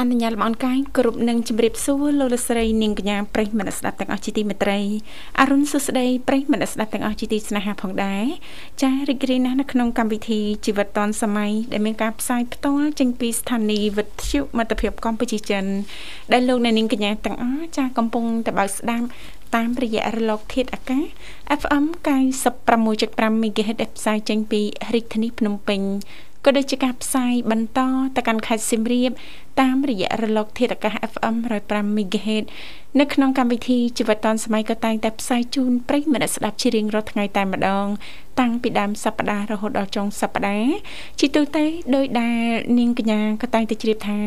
អនុញ្ញាតលំអរកាយគ្រប់នឹងជម្រាបសួរលោកលស្រីនាងកញ្ញាប្រិយមិត្តស្ដាប់ទាំងអស់ជាទីមេត្រីអរុនសុស្ដីប្រិយមិត្តស្ដាប់ទាំងអស់ជាទីស្នេហាផងដែរចារីករាយណាស់នៅក្នុងកម្មវិធីជីវិតឌွန်សម័យដែលមានការផ្សាយផ្ទាល់ចេញពីស្ថានីយ៍វិទ្យុមិត្តភាពកម្ពុជាចិនដែលលោកអ្នកនាងកញ្ញាទាំងអស់ចាកំពុងតែបើកស្ដាប់តាមរយៈរលកធាតុអាកាស FM 96.5 MHz ដែលផ្សាយចេញពីរាជធានីភ្នំពេញក៏ដូចជាការផ្សាយបន្តទៅកាន់ខេត្តសៀមរាប តាមរយៈរលក ធាតុអាកាស FM 105 MHz នៅក្នុងកម្មវិធីជីវិតឌុនសម័យក៏តែងតែផ្សាយជូនប្រិយមិត្តស្ដាប់ជារៀងរាល់ថ្ងៃតែម្ដង តាំងពីដើមសប្ដាហ៍រហូតដល់ចុងសប្ដាហ៍ជាទូទៅដោយដែលនាងកញ្ញាក៏តែងតែជ្រាបថា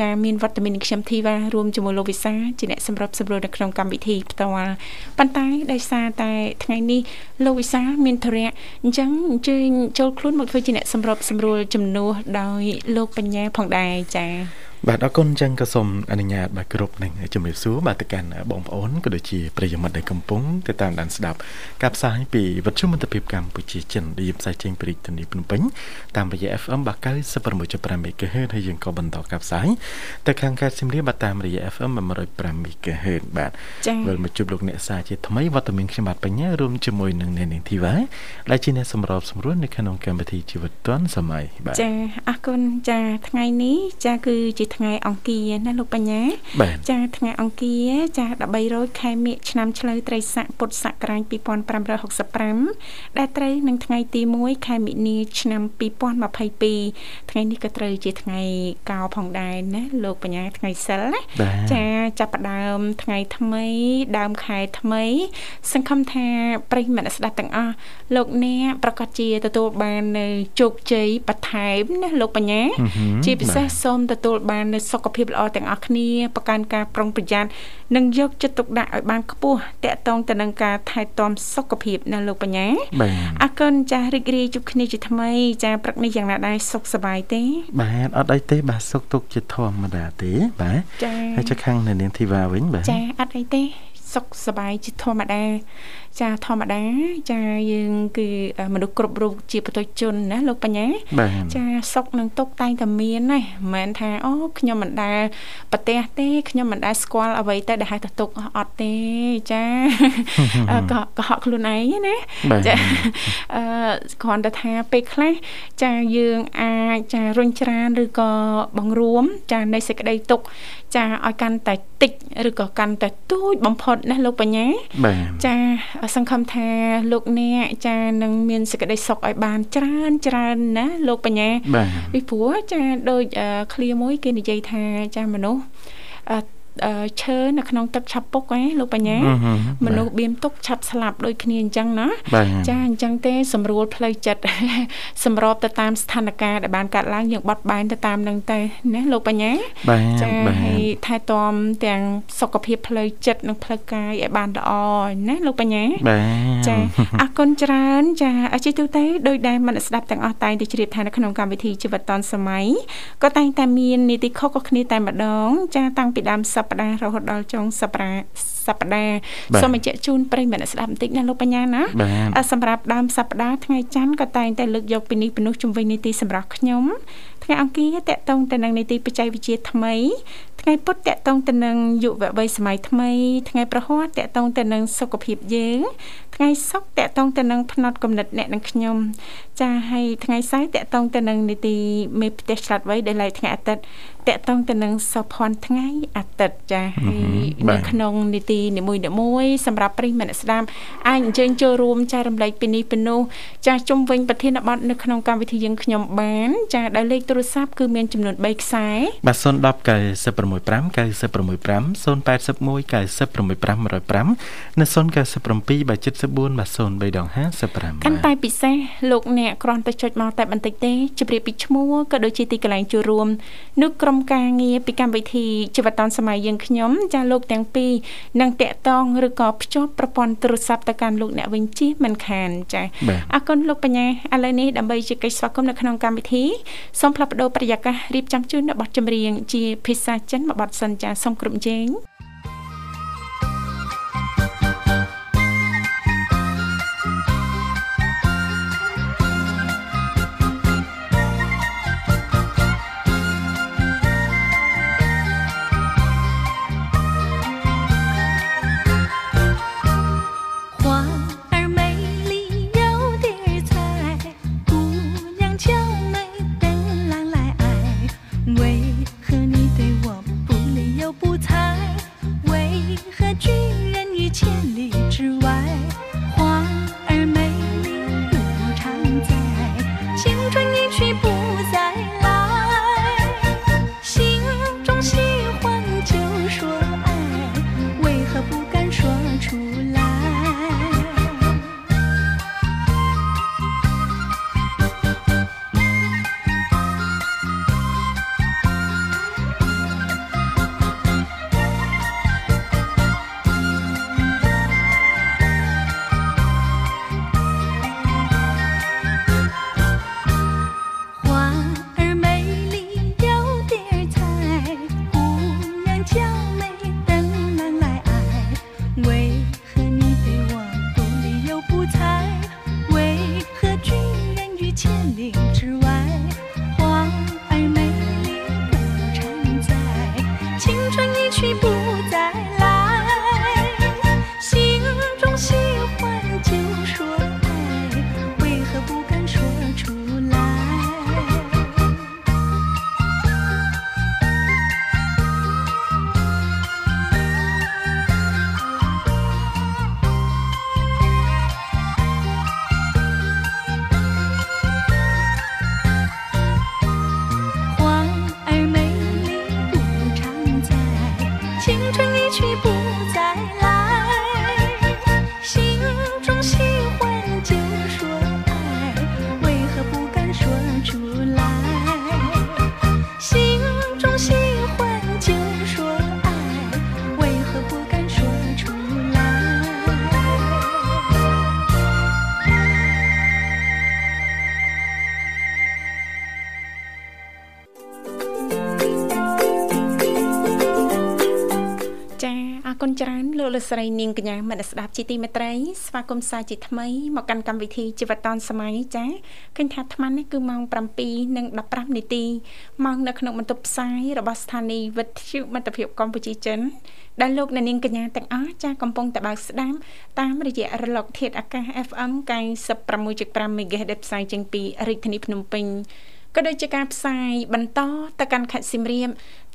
ចាមានវត្តមានខ្ញុំធីវ៉ារួមជាមួយលោកវិសាជាអ្នកសម្របសម្រួលនៅក្នុងកម្មវិធីផ្ទាល់ប៉ុន្តែដោយសារតែថ្ងៃនេះលោកវិសាមានធរៈអញ្ចឹងអញ្ជើញចូលខ្លួនមកធ្វើជាអ្នកសម្របសម្រួលជំនួសដោយលោកបញ្ញាផងដែរចា៎ បាទអរគុណចឹងក៏សូមអនុញ្ញាតបាទគ្រប់នឹងជំរាបសួរបាទទៅកាន់បងប្អូនក៏ដូចជាប្រិយមិត្តដែលកំពុងទៅតាមដានស្ដាប់ការផ្សាយពីវិទ្យុមិត្តភាពកម្ពុជាចិនដែលយើងផ្សាយចេញពីរាជធានីភ្នំពេញតាមរយៈ FM 96.5 MHz ហើយយើងក៏បន្តការផ្សាយទៅខាងខេត្តសៀមរាបបាទតាមរយៈ FM 105 MHz បាទវិលមកជួបលោកអ្នកសាជាថ្មីវត្តមានខ្ញុំបាទបញ្ញារួមជាមួយនឹងអ្នកនាងធីវ៉ាដែលជាអ្នកសម្របសម្រួលនៅក្នុងកម្មវិធីជីវិតឌွန်សម័យបាទចាអរគុណចាថ្ងៃនេះចាគឺជាថ្ងៃអង្គារណាលោកបញ្ញាចាថ្ងៃអង្គារចា1300ខែមិញឆ្នាំឆ្លូវត្រីស័កពុទ្ធសករាជ2565ដែលត្រូវនឹងថ្ងៃទី1ខែមិនិនាឆ្នាំ2022ថ្ងៃនេះក៏ត្រូវជាថ្ងៃកោផងដែរណាលោកបញ្ញាថ្ងៃសិលណាចាចាប់ផ្ដើមថ្ងៃថ្មី ដើមខែថ្មី សង្ឃឹមថាប្រិយមិត្តស្ដាប់ទាំងអស់លោកអ្នកប្រកាសជាទទួលបាននៅជោគជ័យបន្ថែមណាលោកបញ្ញាជាពិសេសសូមទទួលបាននៅសុខភាពល្អទាំងអស់គ្នាប្រកាន់ការប្រុងប្រយ័ត្ននិងយកចិត្តទុកដាក់ឲ្យបានខ្ពស់តកតងទៅនឹងការថែទាំសុខភាពនៅលោកបញ្ញាអរគុណចាស់រីករាយជួបគ្នាជាថ្មី ចាព្រឹកនេះយ៉ាងណាដែរសុខសប្បាយទេ បាទអត់អីទេ បាទសុខទុក្ខជាធម្មតាទេបាទចាហើយចខាងនៅនាងធីវ៉ាវិញបាទចាអត់អីទេសុខសប្បាយជាធម្មតាចាធម្មតាចាយើងគឺមនុស្សគ្រប់រូបជាប្រតិជនណាលោកបញ្ញាចាសុខនឹងទុកតែងតែមានណាមិនមែនថាអូខ្ញុំមិនដែលប្រទេសទេខ្ញុំមិនដែលស្គាល់អ្វីទៅដែលហៅថាទុកអត់ទេចាក៏កុហកខ្លួនឯងណាចាអឺគ្រាន់តែថាពេលខ្លះចាយើងអាចចារុញច្រានឬក៏បង្រួមចានៃសេចក្តីទុកចាឲ្យកាន់តែតិចឬក៏កាន់តែទូចបំផុតណាលោកបញ្ញាចាសង្ឃឹមថាលោកអ្នកចានឹងមានសេចក្តីសុខឲ្យបានច្រើនច្រើនណាលោកបញ្ញាពីព្រោះចាដូចឃ្លាមួយគេនិយាយថាចាមនុស្ស ឈើនៅក្នុងទឹកឆាប់ពុកឯងលោកបញ្ញាមនុស្សបៀមទុកឆាប់ស្លាប់ដូចគ្នាអញ្ចឹងណាចាអញ្ចឹងទេសម្រួលផ្លូវចិត្តសម្របទៅតាមស្ថានភាពដែលបានកាត់ឡើងយើងបត់បែនទៅតាមនឹងទៅណាលោកបញ្ញាចាហើយថែទាំទាំងសុខភាពផ្លូវចិត្តនិងផ្លូវកាយឲ្យបានល្អណាលោកបញ្ញាចាអរគុណច្រើន ចាអជីទូទៅដោយដែលមិនស្ដាប់ទាំងអស់តែងតែជ្រាបថានៅក្នុងកម្មវិធីជីវិតឌុនសម័យក៏តែងតែមាននីតិខុសក៏គ្នាតែម្ដង ចាតាំងពីដើមសប្តាហ៍រហូតដល់ចុងសប្តាហ៍សប្តាហ៍សូមបញ្ជាក់ជូនប្រិយមិត្តស្ដាប់បន្តិចណាលោកបញ្ញាណាសម្រាប់ដើមសប្តាហ៍ថ្ងៃច័ន្ទក៏តែងតែលើកយកពីនេះពីនោះជំវិញនីតិសម្រាប់ខ្ញុំ ថ្ងៃអង្គារតកតងទៅនឹងនីតិបច្ចេកវិទ្យាថ្មីថ្ងៃពុធតកតងទៅនឹងយុវវ័យសម័យថ្មី ថ្ងៃប្រហ័សតកតងទៅនឹងសុខភាពយើងថ្ងៃសុក្រតកតងទៅនឹងផ្នត់កំណត់អ្នកនិងខ្ញុំ ចាហើយថ្ងៃសៅរ៍តកតងទៅនឹងនីតិមេផ្ទះឆ្លាតវៃដែលឡៃថ្ងៃអាទិត្យតកតងទៅនឹងសុភ័ណ្ឌថ្ងៃអាទិត្យចាហើយនៅក្នុងនីតិនីមួយៗសម្រាប់ប្រិយមិត្តស្ដាប់អាចអញ្ជើញចូលរួមចែករំលែកពីនេះពីនោះចាជុំវិញប្រធានបទនៅក្នុងកម្មវិធីយើងខ្ញុំបាន ចាដោយលេខទូរស័ព្ទគឺមានចំនួន3ខ្សែបាទ010 965 965 081 965 105និង097បាទ74បាទ03ដង55កាន់តែពិសេសលោកអ្នកគ្រាន់តែចុចមកតែបន្តិចទេជម្រាបពីឈ្មោះក៏ដូចជាទីកន្លែងចូលរួមនោះក្រុមការងារពីកម្មវិធីជីវិតឌុនសម័យយើងខ្ញុំចាលោកទាំងពីរនឹងតាក់ទងឬក៏ភ្ជាប់ប្រព័ន្ធទូរស័ព្ទទៅកាន់លោកអ្នកវិញជិះមិនខានចាអរគុណលោកបញ្ញាឥឡូវនេះដើម្បីជាកិច្ចស្វាគមន៍នៅក្នុងកម្មវិធីសូមផ្លាស់ប្ដូរប្រយាកររៀបចំជូននៅបទចម្រៀងជាភាសាចិនមួយបទសិនចាសូមគ្រប់ជេង លោកស្រីនាងកញ្ញាមនស្ដាប់ជាទីមេត្រីស្វាគមន៍សាជាថ្មីមកកាន់កម្មវិធីជីវិតឌុនសម័យចាឃើញថាអាត្មានេះគឺម៉ោង7:15នាទីម៉ោងនៅក្នុងបន្ទប់ផ្សាយរបស់ស្ថានីយ៍វិទ្យុមិត្តភាពកម្ពុជាចិនដែលលោកអ្នកនាងកញ្ញាទាំងអស់ចាកំពុងតបស្ដាប់តាមរយៈរលកធាតុអាកាស FM 96.5 MHz ដែលផ្សាយចេញពីរាជធានីភ្នំពេញ ក៏ដូចជាការផ្សាយបន្តទៅកាន់ខេត្តសៀមរាប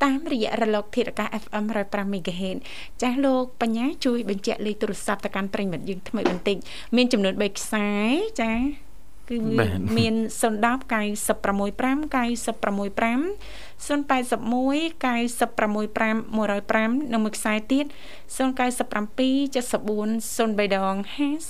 តាមរយៈរលកធាតុអាកាស FM 105 MHz ចាស់លោកបញ្ញាជួយបញ្ជាក់លេខទូរស័ព្ទទៅកាន់ប្រិយមិត្តយើងថ្មីបន្តិចមានចំនួន3ខ្សែចា៎គឺមាន010 965 965 081 965 105និងមួយខ្សែទៀត097 74 03ដង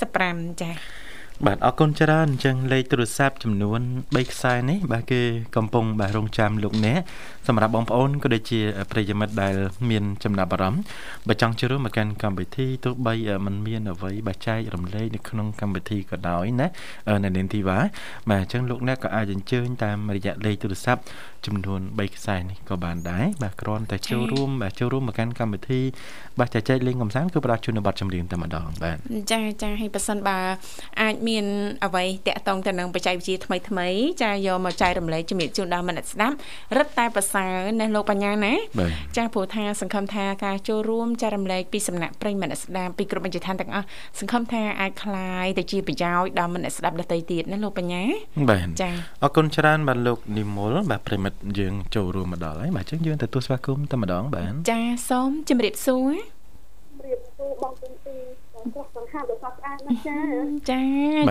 55ចា៎ បាទអរគុណច្រើនអញ្ចឹងលេខទូរស័ព្ទចំនួន3ខ្សែនេះបាទគេកំពុងបាទរងចាំលោកអ្នក សម្រាប់បងប្អូនក៏ដូចជាប្រិយមិត្តដែលមានចំណាប់អារម្មណ៍បើចង់ចូលរួមមកកាន់កម្មវិធីទោះបីมันមានអ្វីបាទចែករំលែកនៅក្នុងកម្មវិធីក៏ដោយណានៅនាងធីវ៉ាបាទអញ្ចឹងលោកអ្នកក៏អាចអញ្ជើញតាមរយៈលេខទូរស័ព្ទចំនួន3ខ្សែនេះក៏បានដែរបាទគ្រាន់តែចូលរួមបាទចូលរួមមកកាន់កម្មវិធីបាទចែកចែកលេងកំសាន្តគឺផ្ដល់ជូននៅប័ណ្ណចម្រៀងតែម្ដងបាទចាចាហើយប៉ះសិនបើអាចមានអ្វីតាក់ទងទៅនឹងបច្ចេកវិទ្យាថ្មីថ្មីចាយកមកចែករំលែកជំរាបជូនដល់មិត្តស្ដាប់រឹតតែប្រសើរណាលោកបញ្ញាណាចាព្រោះថាសង្ឃឹមថាការចូលរួមចែករំលែកពីសំណាក់ប្រិយមិត្តស្ដាប់ពីគ្រប់បញ្ជាឋានទាំងអស់សង្ឃឹមថាអាចคลายទៅជាប្រយោជន៍ដល់មិត្តស្ដាប់ដទៃទៀតណាលោកបញ្ញាបាទចាអរគុណច្រើនបាទលោកនិមលបាទប្រិមិត្តយើងចូលរួមមកដល់ហើយបាទអញ្ចឹងយើងទទួលស្វាគមន៍តែម្ដងបាទចាសូមជម្រាបសួរជម្រាបសួរបងទាំងពីរចុះសង្ខារដ៏ស្អាតណាស់ចាចា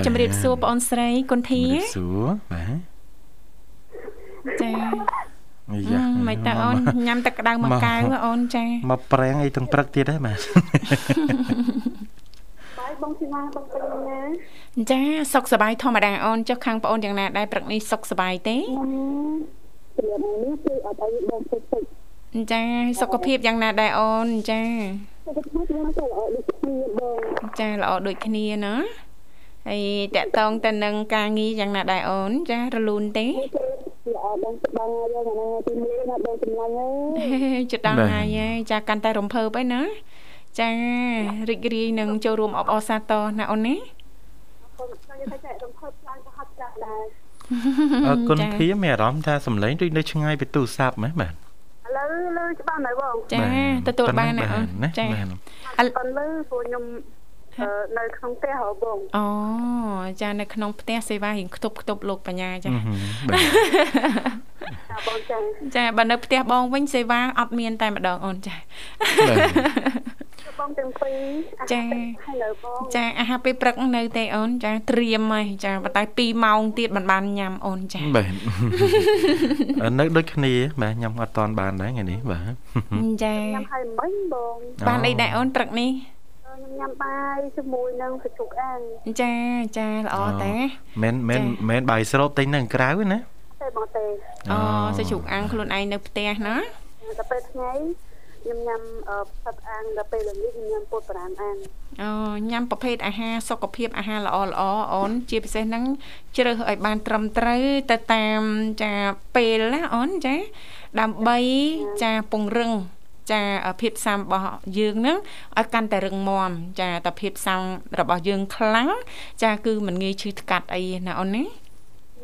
ជំរាបសួរបងអូនស្រីគុនធាជំរាបសួរបាទ ចាអា យ៉ាមិនតើអូនញ៉ាំទឹកក្តៅមួយកែវអូនចាមកប្រាំងអីទាំងព្រឹកទៀតហ៎បាទបាយបងស៊ីណាបងពេញណាចាសុខសប្បាយធម្មតាអូនចុះខាងបងអូនយ៉ាងណាដែរព្រឹកនេះសុខសប្បាយទេព្រាបនេះគឺអត់ឲ្យបងពេកពេកចាសុខភាពយ៉ាងណាដែរអូនចាសុខភាពយ៉ាងណាល្អដូចគ្នាបងចាល្អដូចគ្នាណាហើយតកតងទៅនឹងការងារយ៉ាងណាដែរអូនចារលូនទេ ល្អបងបងយ៉ាងណាទីនេះណាបងចម្លាញ់ហើយចិត្តដល់ហើយចាកាន់តែរំភើបហើយណាចារីករាយនឹងចូលរួមអបអរសាទរណាអូនណាអរគុណខ្ញុំថារំភើបខ្លាំងក៏ហត់ចាស់ដែរអរគុណភីមានអារម្មណ៍ថាសំឡេងដូចនៅឆ្ងាយពីទូរស័ព្ទហ្មងបាទឥឡូវលើច្បាស់នៅបងចាទទួលបានណាអូនចាអត់បានលើព្រោះខ្ញុំ នៅក្នុងផ្ទះហ៎បងអូចានៅក្នុងផ្ទះសេវារៀងខ្ទប់ខ្ទប់លោកបញ្ញាចាចាបងចាចាបើនៅផ្ទះបងវិញសេវាអត់មានតែម្ដងអូនចាបងទាំងពីរចាហើយនៅបងចាអាហារពេលព្រឹកនៅទេអូនចាត្រៀមហើយចាប៉ុន្តែ2ម៉ោងទៀតមិនបានញ៉ាំអូនចាបាទនៅដូចគ្នាបាទញ៉ាំអត់តាន់បានដែរថ្ងៃនេះបាទចាញ៉ាំហើយមិញបងបានអីដែរអូនព្រឹកនេះ ខ្ញុំញ៉ាំបាយជាមួយនឹងសាច់ជ្រូកអាំងចាចាល្អតាមិនមិនមិនបាយស្រូបទិញនៅក្រៅណាទេបងទេអូសាច់ជ្រូកអាំងខ្លួនឯងនៅផ្ទះណាតែពេលថ្ងៃខ្ញុំញ៉ាំផាត់អាំងដល់ពេលល្ងាចខ្ញុំញ៉ាំពោតប្រាំអាំងអូញ៉ាំប្រភេទអាហារសុខភាពអាហារល្អល្អអូនជាពិសេសហ្នឹងជ្រើសឲ្យបានត្រឹមត្រូវទៅតាមចាពេលណាអូនចាដើម្បីចាពង្រឹង ចាភាពផ្សំរបស់យើងនឹងឲ្យកាន់តែរឹងមាំចាតែភាពផ្សំរបស់យើងខ្លាំងចាគឺមិនងាយឈឺថ្កាត់អីណាអូនណានិ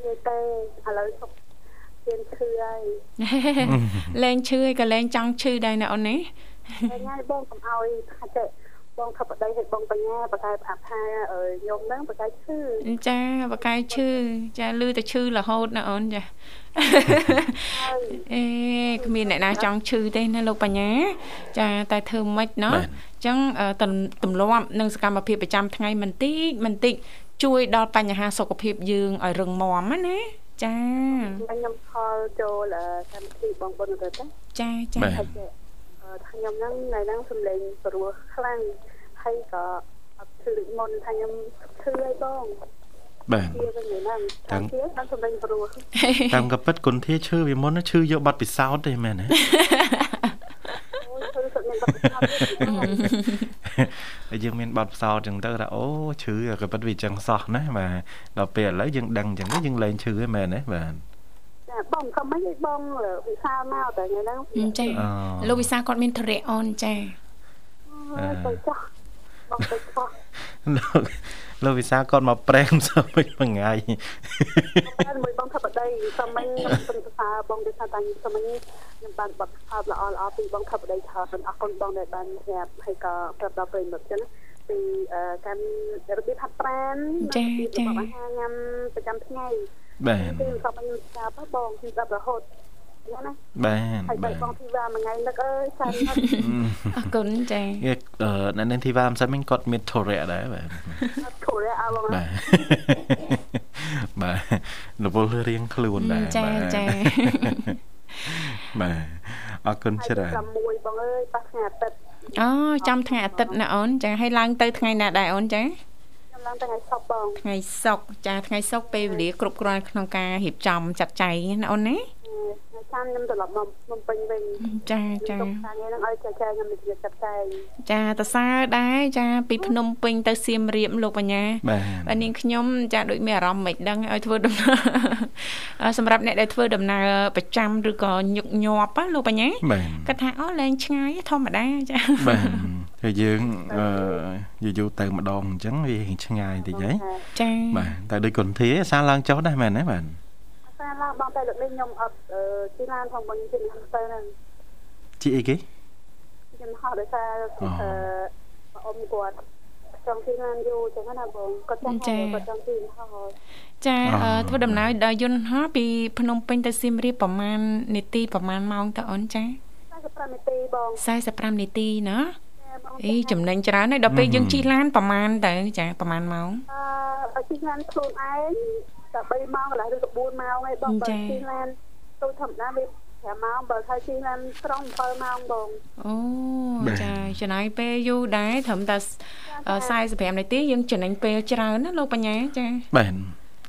យាយទៅឥឡូវសុខៀនឈឺហើយលែងឈឺហើយក៏លែងចង់ឈឺដែរណាអូនណាថ្ងៃបងកុំឲ្យថាចេះ បងខបដីឲ្យបងបញ្ញាបកែប្រាប់ថាខ្ញុំនឹងបកែឈឺចាបកែឈឺចាលឺតែឈឺរហូតណាអូនចាអេគ្មានអ្នកណាចង់ឈឺទេណាលោកបញ្ញា ចា តែធ្វើម៉េចណោះអញ្ចឹងទម្លាប់និងសកម្មភាពប្រចាំថ្ងៃមិនតិចមិនតិចជួយដល់បញ្ហាសុខភាពយើងឲ្យរឹងមាំណាចាខ្ញុំខលចូលកម្មវិធីបងប្អូនទៅទេចាចាខ្ញុំហ្នឹងថ្ងៃហ្នឹងសំឡេងព្រោះខ្លាំង ហើយក៏អត់ឈឺមុនថាខ្ញុំឈឺហើយបងបាទតាំងតាមសម្លេងព្រោះតាំងក៏ពិតគុណធាឈឺវាមុនឈឺយកបាត់ពិសោធន៍ទេមែនទេហើយយើងមានបទពិសោធន៍ចឹងទៅថាអូឈឺក៏ពិតវាចឹងសោះណាបាទដល់ពេលឥឡូវយើងដឹងចឹងយើងលែងឈឺហ្នឹងមែនទេបាទចាបងក៏មិនឲ្យបងវិសាលមកតែថ្ងៃហ្នឹងចាលោកវិសាលគាត់មានធរៈអូនចាទៅចោះបងទៅចោះ លោកលោកវិសាគាត់មកប្រេមសមិញមួយថ្ងៃបានមួយបងថាបដីសមិញខ្ញុំសង្សារបងទៅថាតាំងសមិញខ្ញុំបានបတ်ផាបល្អល្អពីបងថាបដីថាអរគុណបងដែលបានប្រាប់ហើយក៏ប្រាប់ដល់ប្រិមិត្តចឹងពីកម្មរបៀបហាត់ប្រានចាចាអាហារញ៉ាំប្រចាំថ្ងៃបាទគឺសមិញស្ដាប់បងគឺស្ដាប់រហូត ណាបាទហើយបែបបងធីវ៉ាមួយថ្ងៃនឹកអើយចាំអរគុណចាអឺអ្នកនាងធីវ៉ាមិនសិនមិញគាត់មានធរៈដែរបាទធរៈអើបងបាទបាទរវល់រៀងខ្លួនដែរចាចាបាទអរគុណច្រើនចាំមួយបងអើយប៉ះថ្ងៃអាទិត្យអូចាំថ្ងៃអាទិត្យណាអូនចាហើយឡើងទៅថ្ងៃណាដែរអូនចាឡើងថ្ងៃសុកបងថ្ងៃសុកចាថ្ងៃសុកពេលវេលាគ្រប់គ្រាន់ក្នុងការរៀបចំចាត់ចែងណាអូនណា ចាំខ្ញុំត្រឡប់មកភ្នំពេញវិញចាចាខ្ញុំខាងនេះនឹងឲ្យចែកចាយខ្ញុំនិយាយចាត់ចែងចាតសើដែរចាពីភ្នំពេញទៅសៀមរាបលោកបញ្ញាបាទនាងខ្ញុំចាដូចមានអារម្មណ៍មិនដឹងឲ្យធ្វើដំណើរសម្រាប់អ្នកដែលធ្វើដំណើរប្រចាំឬក៏ញឹកញាប់លោកបញ្ញាគាត់ថាអូលែងឆ្ងាយធម្មតាចាបាទហើយយើងយូរយូរទៅម្ដងអញ្ចឹងវាឆ្ងាយតិចហីចាបាទតែដូចគុនធាសាឡើងចុះដែរមែនទេបាទ សាឡើងបងតែលើកនេះខ្ញុំអត់ជិះឡានផងបងជិះទៅហ្នឹងជិះអីគេខ្ញុំហៅដោយសារអឺអ៊ំគាត់ចង់ជិះឡានយូរចឹងណាបងគាត់ចង់គាត់ចង់ជិះហោចាធ្វើដំណើរដល់យន្តហោះពីភ្នំពេញទៅសៀមរាបប្រហែលនាទីប្រហែលម៉ោងតើអូនចា45នាទីបង45នាទីណាអីចំណេញច្រើនហើយដល់ពេលយើងជិះឡានប្រហែលទៅចាប្រហែលម៉ោងអឺជិះឡានខ្លួនឯង តែ3ម៉ោងកន្លះឬក៏4ម៉ោងឯងបងបើជិះឡានទូធម្មតាវា5ម៉ោងបើថាជិះឡានក្រុង7ម៉ោងបងអូចាចំណាយពេលយូរដែរត្រឹមតែ45នាទីយើងចំណេញពេលច្រើនណាលោកបញ្ញាចាបាទ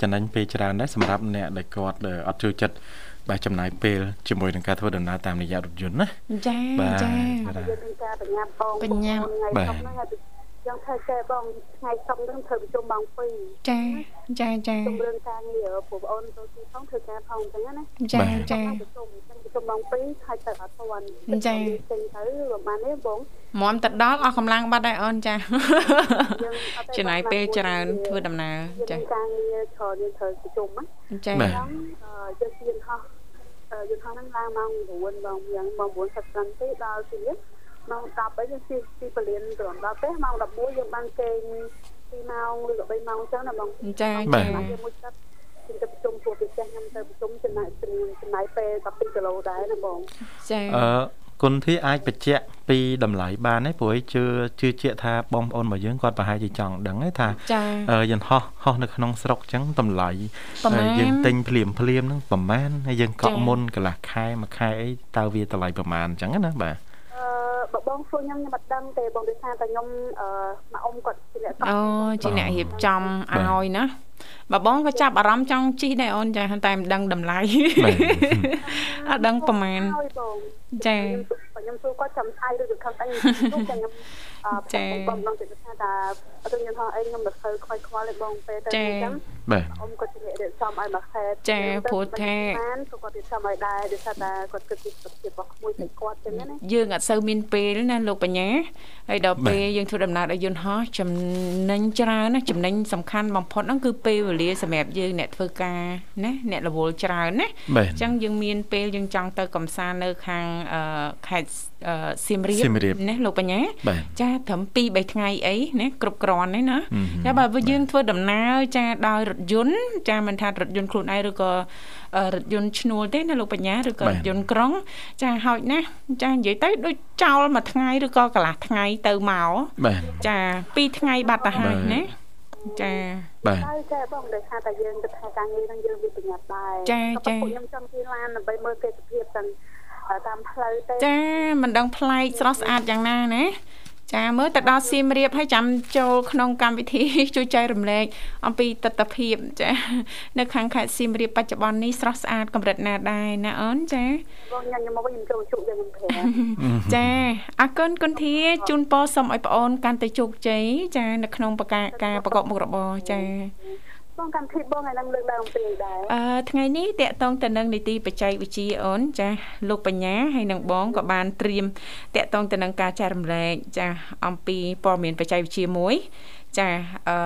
ចំណេញពេលច្រើនដែរសម្រាប់អ្នកដែលគាត់អត់ចូលចិត្តបាទចំណាយពេលជាមួយនឹងការធ្វើដំណើរតាមរយៈរថយន្តណាចាចាយើងមានការបញ្ញាប់បងបញ្ញាប់បាទយ៉ា ងធ្វើចេះបងថ្ងៃសុក្រនឹងធ្វើប្រជុំម៉ោង2ចាចាចាជំរឿនការងារបងប្អូនទៅទីផងធ្វើការផងអញ្ចឹងណាចាចាប្រជុំប្រជុំម៉ោង2ហើយទៅអត់ទាន់ចាចេញទៅប្រហែលនេះបងមុំទៅដល់អស់កម្លាំងបាត់ហើយអូនចាចំណាយពេលច្រើនធ្វើដំណើរចាការងារច្រើនយើងត្រូវប្រជុំណាចាយើងយើងហោះយើងហោះហ្នឹងឡើងម៉ោង9បងយ៉ាងម៉ោង9:30ទេដល់ទីនេះ ម៉ោង10អីយើងជិះពីពលានត្រង់ដល់ពេលម៉ោង11យើងបានគេង2ម៉ោងឬក៏3ម៉ោងអញ្ចឹងណាបងចាចាយើងមួយទឹកខ្ញុំទៅប្រជុំពួកពិសេសខ្ញុំទៅប្រជុំចំណាយចំណាយពេល12គីឡូដែរណាបងចាអឺគុណធីអាចបញ្ជាក់ពីតម្លៃបានទេព្រោះជឿជឿជាក់ថាបងប្អូនរបស់យើងគាត់ប្រហែលជាចង់ដឹងទេថាយន្តហោះហោះនៅក្នុងស្រុកអញ្ចឹងតម្លៃយើងទិញភ្លាមភ្លាមហ្នឹងប្រហែលហើយយើងកក់មុនកន្លះខែមួយខែអីតើវាតម្លៃប្រហែលអញ្ចឹងណាបាទ បើបងសួរខ្ញុំខ្ញុំអត់ដឹងទេបងដូចថាតែខ្ញុំអឺមកអ៊ំគាត់ជាអ្នកអូជាអ្នករៀបចំឲ្យណាបើបងក៏ចាប់អារម្មណ៍ចង់ជិះដែរអូនចាតែមិនដឹងតម្លៃអត់ដឹងប្រហែលចាខ្ញុំសួរគាត់ចាំថៃឬខំតែខ្ញុំ ចាបងបងទៅថាថាអត់ខ្ញុំថាអីខ្ញុំមិនធ្វើខ្វាយខ្វល់ទេបងពេលទៅអញ្ចឹងបាទអ៊ំគាត់ជាអ្នករៀបចំឲ្យមកខេតចាព្រោះថាគាត់រៀបចំឲ្យដែរដោយសារតែគាត់គិតពីសុខភាពរបស់ក្មួយតែគាត់ចឹងណាយើងអត់សូវមានពេលណាលោកបញ្ញាហើយដល់ពេលយើងធ្វើដំណើរដល់យន្តហោះចំណេញច្រើនណាចំណេញសំខាន់បំផុតហ្នឹងគឺពេលវេលាសម្រាប់យើងអ្នកធ្វើការណាអ្នករវល់ច្រើនណាអញ្ចឹងយើងមានពេលយើងចង់ទៅកំសាន្តនៅខាងខេត្ត សៀមរាបណាលោកបញ្ញាចាត្រឹម2 3ថ្ងៃអីណាគ្រប់គ្រាន់ទេណាតែបើយើងធ្វើដំណើរចាដោយរថយន្តចាមិនថារថយន្តខ្លួនឯងឬក៏រថយន្តឈ្នួលទេណាលោកបញ្ញាឬក៏រថយន្តក្រុង ចាហោចណាស់ចានិយាយទៅដូចចោលមួយថ្ងៃឬក៏កន្លះថ្ងៃទៅមកចា2ថ្ងៃបាត់ទៅហើយណាចាបាទចាបងដោយសារតែយើងទៅថាការងារនឹងយើងវាប្រញាប់ដែរចាចាខ្ញុំចង់ជិះឡានដើម្បីមើលទេសភាពទាំង តាមផ្លូវទេចាមិនដឹងប្លែកស្រស់ស្អាតយ៉ាងណាណាចាមើលទៅដល់សៀមរាបហើយចាំចូលក្នុងកម្មវិធីជួយចែករំលែកអំពីទស្សនភាពចានៅខាងខេត្តសៀមរាបបច្ចុប្បន្ននេះស្រស់ស្អាតកម្រិតណាដែរណាអូនចាបងញ៉ាំខ្ញុំមកវិញចូលជុកយើងខ្ញុំប្រាចាអរគុណគុណធាជូនពរសូមឲ្យប្អូនកាន់តែជោគជ័យចានៅក្នុងបកាការប្រកបមុខរបរចា បងកម្មវិធីបងឲ្យនឹងលើកឡើងពីដែរអឺថ្ងៃនេះតកតងទៅនឹងនីតិបច្ចេកវិទ្យាអូនចាលោកបញ្ញាហើយនឹងបងក៏បានត្រៀមតកតងទៅនឹងការចែករំលែកចាអំពីព័ត៌មានបច្ចេកវិទ្យាមួយចាអឺ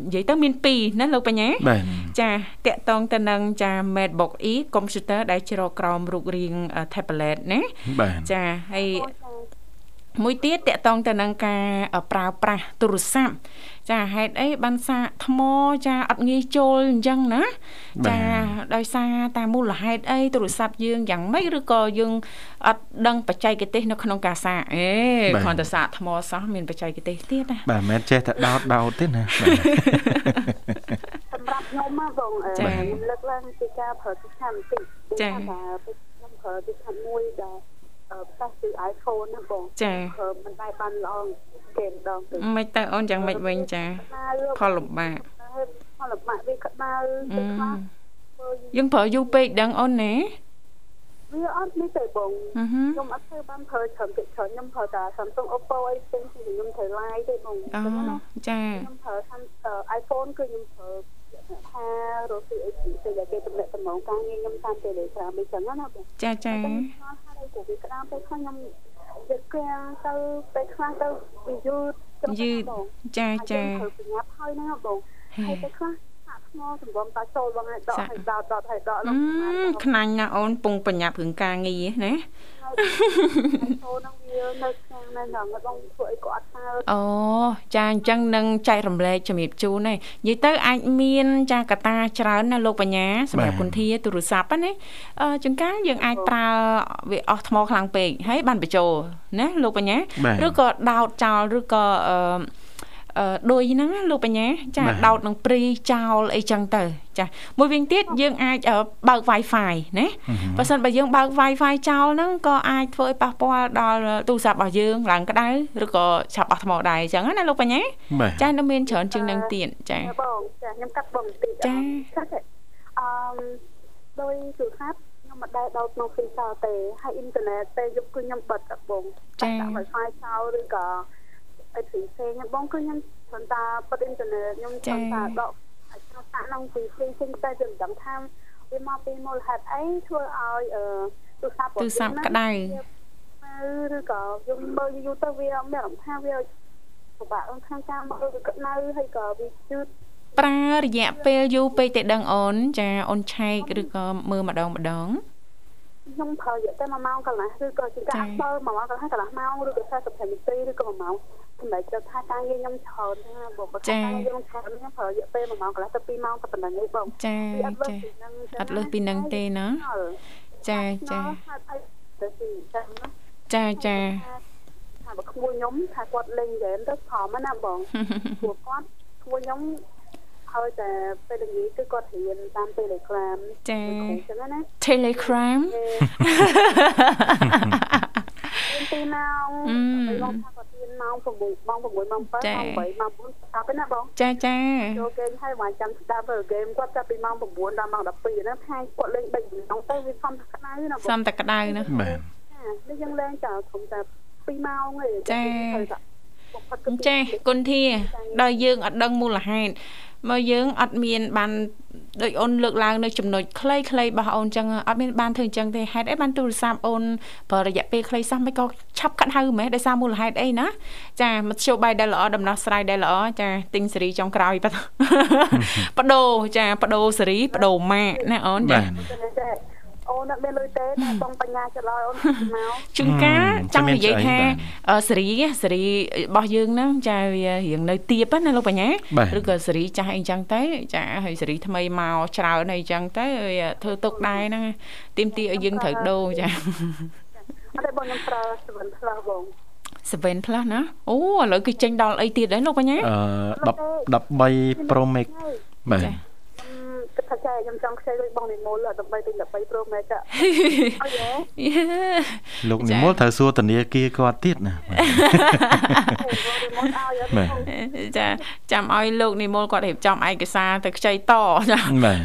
និយាយទៅមាន2ណាលោកបញ្ញាចាតកតងទៅនឹងចា MacBook E computer ដែលជ្រកក្រោមរូបរាង tablet ណាចាហើយ មួយទៀតតកតងទៅនឹងការប្រើប្រាស់ទូរស័ព្ទចាហេតុអីបានសាកថ្មចាអត់ងាយចូលអញ្ចឹងណាចាដោយសារតាមមូលហេតុអីទូរស័ព្ទយើងយ៉ាងម៉េចឬក៏យើងអត់ដឹងបច្ចេកទេសនៅក្នុងការសាកអេគ្រាន់តែសាកថ្មសោះមានបច្ចេកទេសទៀតណាបាទមិនមែនចេះតែដោតដោតទេណាសម្រាប់ខ្ញុំមកបងខ្ញុំលើកឡើងពីការប្រើទូរស័ព្ទបន្តិចចាខ្ញុំប្រើទូរស័ព្ទមួយដែល ផ្សាស់គឺ iPhone ណាបងចាមិនដែរបានល្អគេម្ដងទៅមិនទៅអូនយ៉ាងម៉េចវិញចាផលលំបាកផលលំបាកវាក្តៅទឹកខ្លះយើងប្រើយូរពេកដឹងអូនណាវាអត់នេះទេបងខ្ញុំអត់ធ្វើបានប្រើច្រើនពេកច្រើនខ្ញុំប្រើតែ Samsung Oppo អីផ្សេងខ្ញុំធ្វើ live ទេបងអូចាខ្ញុំប្រើ iPhone គឺខ្ញុំប្រើថារកស៊ីអីទៅតែគេតំណែងតំណងការងារខ្ញុំតាម Telegram អីចឹងណាបងចាចា ហើយគូវាក្តាមពេលខ្លះខ្ញុំវាក្រាំងទៅពេលខ្លះទៅវាយឺតយឺតចាចាប្រញាប់ហើយណាបងហើយពេលខ្លះ ថ្មសម្បំតាចូលបងឲ្យដកឲ្យដោតដកឲ្យដកឡើងខ្នាញ់ណាអូនពងបញ្ញាប់រឿងការងារណាចូលនឹងវានៅខាងនៅហ្នឹងបងធ្វើអីក៏អត់ហើអូចាអញ្ចឹងនឹងចែករំលែកជំរាបជូនហើយនិយាយទៅអាចមានចាកតាច្រើនណាលោកបញ្ញាសម្រាប់គុនធាទូរស័ព្ទណាអឺចង្ការយើងអាចប្រើវាអស់ថ្មខ្លាំងពេកហើយបានបញ្ចូលណាលោកបញ្ញាឬក៏ដោតចោលឬក៏អឺអឺ ដូចហ្នឹងលោកបញ្ញាចាដោតនឹងព្រីចោលអីចឹងទៅចាមួយវិញទៀតយើងអាចបើក Wi-Fi ណាបើសិនបើយើងបើក Wi-Fi ចោលហ្នឹងក៏អាចធ្វើឲ្យប៉ះពាល់ដល់ទូរស័ព្ទរបស់យើងឡើងក្តៅឬក៏ឆាប់អស់ថ្មដែរអញ្ចឹងណាលោកបញ្ញាចានៅមានច្រើនជាងនឹងទៀតចាបងចាខ្ញុំកាត់បងបន្តិចចាអឺដោយទូរស័ព្ទខ្ញុំមិនដែលដោតក្នុង free ចោលទេហើយអ៊ីនធឺណិតទេយកគឺខ្ញុំបិទកាត់បងចាដាក់ Wi-Fi ចោលឬក៏ អីផ្សេងផ្សេងបងគឺខ្ញុំគ្រាន់តែបិទអ៊ីនធឺណិតខ្ញុំគ្រាន់តែដកអាចថាក្នុងពីផ្សេងផ្សេងតែខ្ញុំមិនដឹងថាវាមកពីមូលហេតុអីធ្វើឲ្យអឺទូរស័ព្ទទូរស័ព្ទក្តៅឬក៏យើងមើលយូរទៅវាមានអារម្មណ៍ថាវាពិបាកក្នុងការមើលវាក្តៅហើយក៏វាជឿតប្រើរយៈពេលយូរពេកតែដឹងអូនចាអូនឆែកឬក៏មើលម្ដងម្ដងខ្ញុំប្រើរយៈតែ1ម៉ោងកន្លះឬក៏ជាការបើ1ម៉ោងកន្លះកន្លះម៉ោងឬក៏45នាទីឬក៏1ម៉ោង សម្រាប់ទៅថាការងារខ្ញុំច្រើនណាបងបើការងារខ្ញុំច្រើនខ្ញុំប្រើរយៈពេល1ម៉ោងកន្លះទៅ2ម៉ោងតែប៉ុណ្្នឹងឯងបងចាចាអត់លើសពីនឹងទេណាចាចាចាចាថាបើក្មួយខ្ញុំថាគាត់លេងហ្គេមទៅខំណាបងព្រោះគាត់ក្មួយខ្ញុំហើយតែពេលល្ងាចគឺគាត់រៀនតាម Telegram ចាអញ្ចឹងណា Telegram ពីម៉ោងបងថាគាត់រៀនម៉ោង6ម៉ោង6ម៉ោង7ម៉ោង8ម៉ោង9ស្ដាប់ទេណាបងចាចាចូលគេហើយមកចាំស្ដាប់ហ្គេមគាត់ចាប់ពីម៉ោង9ដល់ម៉ោង12ណាថ្ងៃគាត់លេង3ម៉ោងទៅវាសំតែក្តៅណាបងសំតែក្តៅណាបាទនេះយើងលេងចាខ្ញុំតែ2ម៉ោងឯងចាចាគុណធា ដល់យើងអត់ដឹងមូលហេតុ មកយើងអត់មានបានដូចអូនលើកឡើងនៅចំណុចខ្លីៗរបស់អូនចឹងអត់មានបានធ្វើអញ្ចឹងទេហេតុអីបានទូរស័ព្ទអូនបើរយៈពេលខ្លីសោះមិនក៏ឆាប់កាត់ហៅម៉េះដោយសារមូលហេតុអីណាចាមធ្យោបាយដែលល្អដំណោះស្រាយដែលល្អចាទិញសេរីចុងក្រោយបដោចាបដោសេរីបដោម៉ាកណាអូនចា អូនអត់មានលុយទេតែបងបញ្ញាច្រឡយអូនមកជួនកាលចង់និយាយថាសេរីសេរីរបស់យើងហ្នឹងចាវារៀងនៅទៀបណាលោកបញ្ញាឬក៏សេរីចាស់អីចឹងទៅចាហើយសេរីថ្មីមកច្រើនអីចឹងទៅធ្វើទុកដែរហ្នឹងទីមទីឲ្យយើងត្រូវដូរចាអត់ទេបងខ្ញុំប្រើ7 plus បង7 plus ណាអូឥឡូវគឺចេញដល់អីទៀតដែរលោកបញ្ញាអឺ13 Pro Max បាទ គិតថាចាខ្ញុំចង់ខ្ចីលុយបងនិមលដើម្បីទិញ13 Pro Max អើយលោកនិមលត្រូវសួរធនាគារគាត់ទៀតណាចាចាំឲ្យលោកនិមលគាត់រៀបចំឯកសារទៅខ្ចីតចាបាទ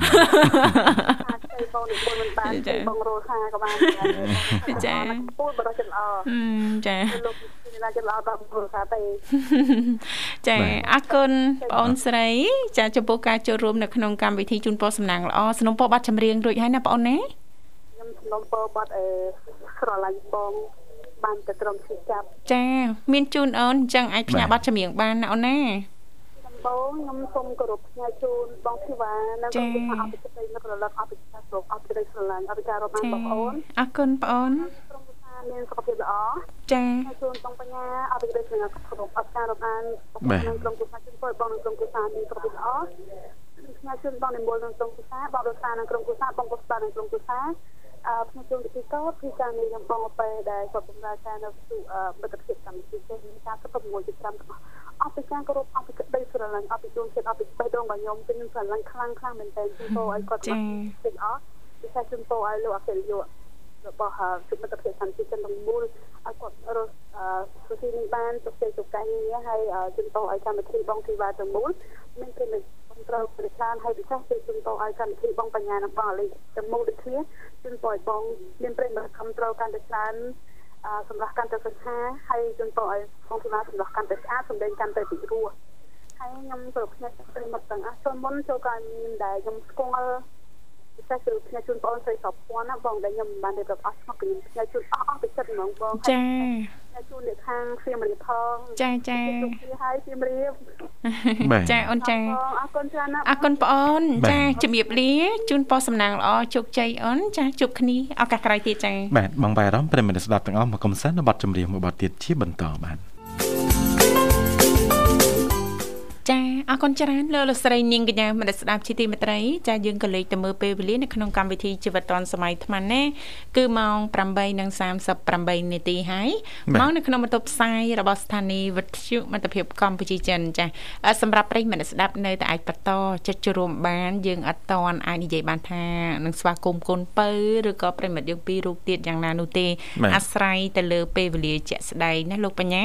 បងនិមលមិនបានបងរស់ហាក៏បានចាពូបរោះចំអចាលោក ណាចំអដល់ព្រោះថាទេចាអរគុណបងអូនស្រី ចាចំពោះការចូលរួមនៅក្នុងកម្មវិធីជូនពរសំណាងល្អสนុំពរបាត់ចម្រៀងរួចហើយណាបងអូនណាខ្ញុំสนុំពរបាត់អឺស្រឡាញ់បងបានទៅត្រឹមឈឺចាប់ចាមានជូនអូនអញ្ចឹងអាចផ្ញើបាត់ចម្រៀងបានណាអូនណាបងខ្ញុំសូមគោរពផ្ញើជូនបងធីវ៉ានៅក្នុងអភិសិទ្ធិនឹករលឹកអភិសិទ្ធិលោកអភិសិទ្ធិស្រឡាញ់អភិការរបស់បងប្អូនអរគុណបងអូនក្រុ មប្រសាមានសុខភាពល្អចា៎ជូនបងបញ្ញាអភិសិទ្ធិនឹងគ្រប់អភិការរបស់បងក្នុងក្រុមប្រសាជូនបងបងក្នុងក្រុមប្រសាមានសុខភាពល្អផ្ញើជូនបងនិមលក្នុងក្រុមប្រសាបងរសាក្នុងក្រុមប្រសាបងកុសបាក្នុងក្រុមប្រសាអឺខ្ញុំចូលពីកោពីការងារខ្ញុំបងទៅដែលគាត់បម្រើការនៅទូមិត្តភាពកម្មវិធីចេះមានការទៅ6ជា5ទាំងអស់ពីការគោរពអស់ពីក្តីស្រឡាញ់អស់ពីជួនចិត្តអស់ពីបេះដូងរបស់ខ្ញុំគឺខ្ញុំស្រឡាញ់ខ្លាំងខ្លាំងមែនទែនជំពរឲ្យគាត់ទាំងអស់ពិសេសជំពរឲ្យលោកអគ្គនាយក របស់សុខភាពសន្តិជនទាំងមូលឲ្យគាត់រស់អឺសុខភាពបានសុខភាពសុខកាយងារហើយជំពរឲ្យកម្មវិធីបងធីវ៉ាទាំងមូលមានព្រមត្រូវប្រឆានហើយពិសេសគឺជំពរឲ្យកម្មវិធីបងបញ្ញានិងបងអាលីទាំងមូលដូចគ្នាជំពរឲ្យបងមានប្រិមត្តខំត្រូវកាន់តែច្រើនសម្រាប់កាន់តែសិក្សាហើយជូនពរឲ្យផងពីណាសម្រាប់កាន់តែស្អាតសម្ដែងកាន់តែពីរោះហើយខ្ញុំប្រកបគ្នាប្រិមត្តទាំងអស់ចូលមុនចូលក៏មានដែលខ្ញុំស្គាល់ ពិសេសគឺផ្នែកជូនបងស្រីសពពាន់ណាបងដែលខ្ញុំមិនបានរៀបរាប់អស់ស្មោះគឺផ្នែកជូនអស់អស់ទៅចិត្តហ្មងបងចាផ្នែកជូនអ្នកខាងសៀមរាបផងចាចាហើយសៀមរាបចាអូនចាអរគុណច្រើនណាអរគុណបងអូនចាជំរាបលាជូនពរសំណាងល្អជោគជ័យអូនចាជួបគ្នាឱកាសក្រោយទៀតចាបាទបងបាយអារម្មណ៍ប្រិមត្តស្ដាប់ទាំងអស់មកកំសាន្តនៅបទចម្រៀងមួយបទទៀតជាបន្តបាទចា អរគុណច្រើនលោកលោកស្រីនាងកញ្ញាមនស្ដាប់ជីទីមេត្រីចាយើងក៏លេខទៅមើលពេលវេលានៅក្នុងកម្មវិធីជីវិតឌွန်សម័យថ្មណាគឺម៉ោង8:38នាទីហើយម៉ោងនៅក្នុងបន្ទប់ផ្សាយរបស់ស្ថានីយ៍វិទ្យុមិត្តភាពកម្ពុជាចិនចាសម្រាប់ប្រិយមិត្តស្ដាប់នៅតែអាចបន្តចិត្តជួមបានយើងអត់តន់អាចនិយាយបានថានឹងស្វាគមន៍កូនពៅឬក៏ប្រិមិត្តយើងពីររូបទៀតយ៉ាងណានោះទេអាស្រ័យទៅលើពេលវេលាជាក់ស្ដែងណាលោកបញ្ញា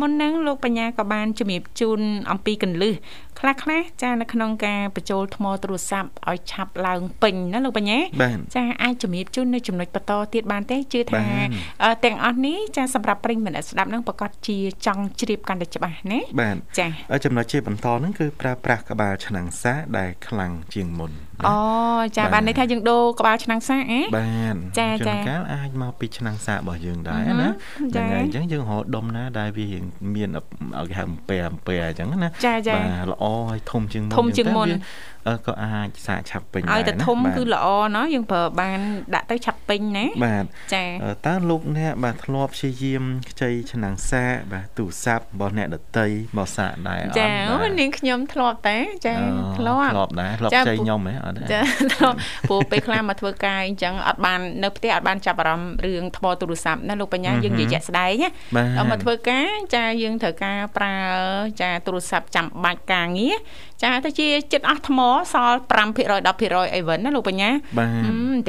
មុនហ្នឹងលោកបញ្ញាក៏បានជំរាបជូនអំពីកលឹះខ្លះខ្លះចានៅក្នុងការបញ្ចូលថ្មទូរស័ព្ទឲ្យឆាប់ឡើងពេញណាលោកបញ្ញាចាអាចជំរាបជូននៅចំណុចបន្តទៀតបានទេជឿថាទាំងអស់នេះចាសម្រាប់ប្រិញ្ញមិត្តស្ដាប់នឹងប្រកាសជាចង់ជ្រាបកាន់តែច្បាស់ណាបាទចាចំណុចជាបន្តហ្នឹងគឺប្រើប្រាស់ក្បាលឆ្នាំងសាដែលខ្លាំងជាងមុន អូចាបានន័យថាយើងដូរក្បាលឆ្នាំងសាអេបាទចាចាកាលអាចមកពីឆ្នាំងសារបស់យើងដែរណាយ៉ាងណាអញ្ចឹងយើងរកដុំណាដែលវាមានឲ្យគេហៅអំពែអំពែអញ្ចឹងណាបាទល្អហើយធំជាងមុនធំជាងមុនក៏អាចសាកឆាប់ពេញដែរឲ្យតែធំគឺល្អណោះយើងប្រើបានដាក់ទៅឆាប់ពេញណាបាទចាតើលោកអ្នកបាទធ្លាប់ព្យាយាមខ្ចីឆ្នាំងសាកបាទទូរស័ព្ទរបស់អ្នកដតីមកសាកដែរអត់ចានាងខ្ញុំធ្លាប់តែចាធ្លាប់ធ្លាប់ដែរធ្លាប់ខ្ចីខ្ញុំហ៎អត់ចាធ្លាប់ព្រោះពេលខ្លះមកធ្វើការអញ្ចឹងអត់បាននៅផ្ទះអត់បានចាប់អារម្មណ៍រឿងថ្មទូរស័ព្ទណាលោកបញ្ញាយើងនិយាយជាក់ស្ដែងណាដល់មកធ្វើការចាយើងត្រូវការប្រើចាទូរស័ព្ទចាំបាច់ការងារ ចាទៅជាចិត្តអស់ថ្មសល់5% 10%អីវិញណាលោកបញ្ញាបា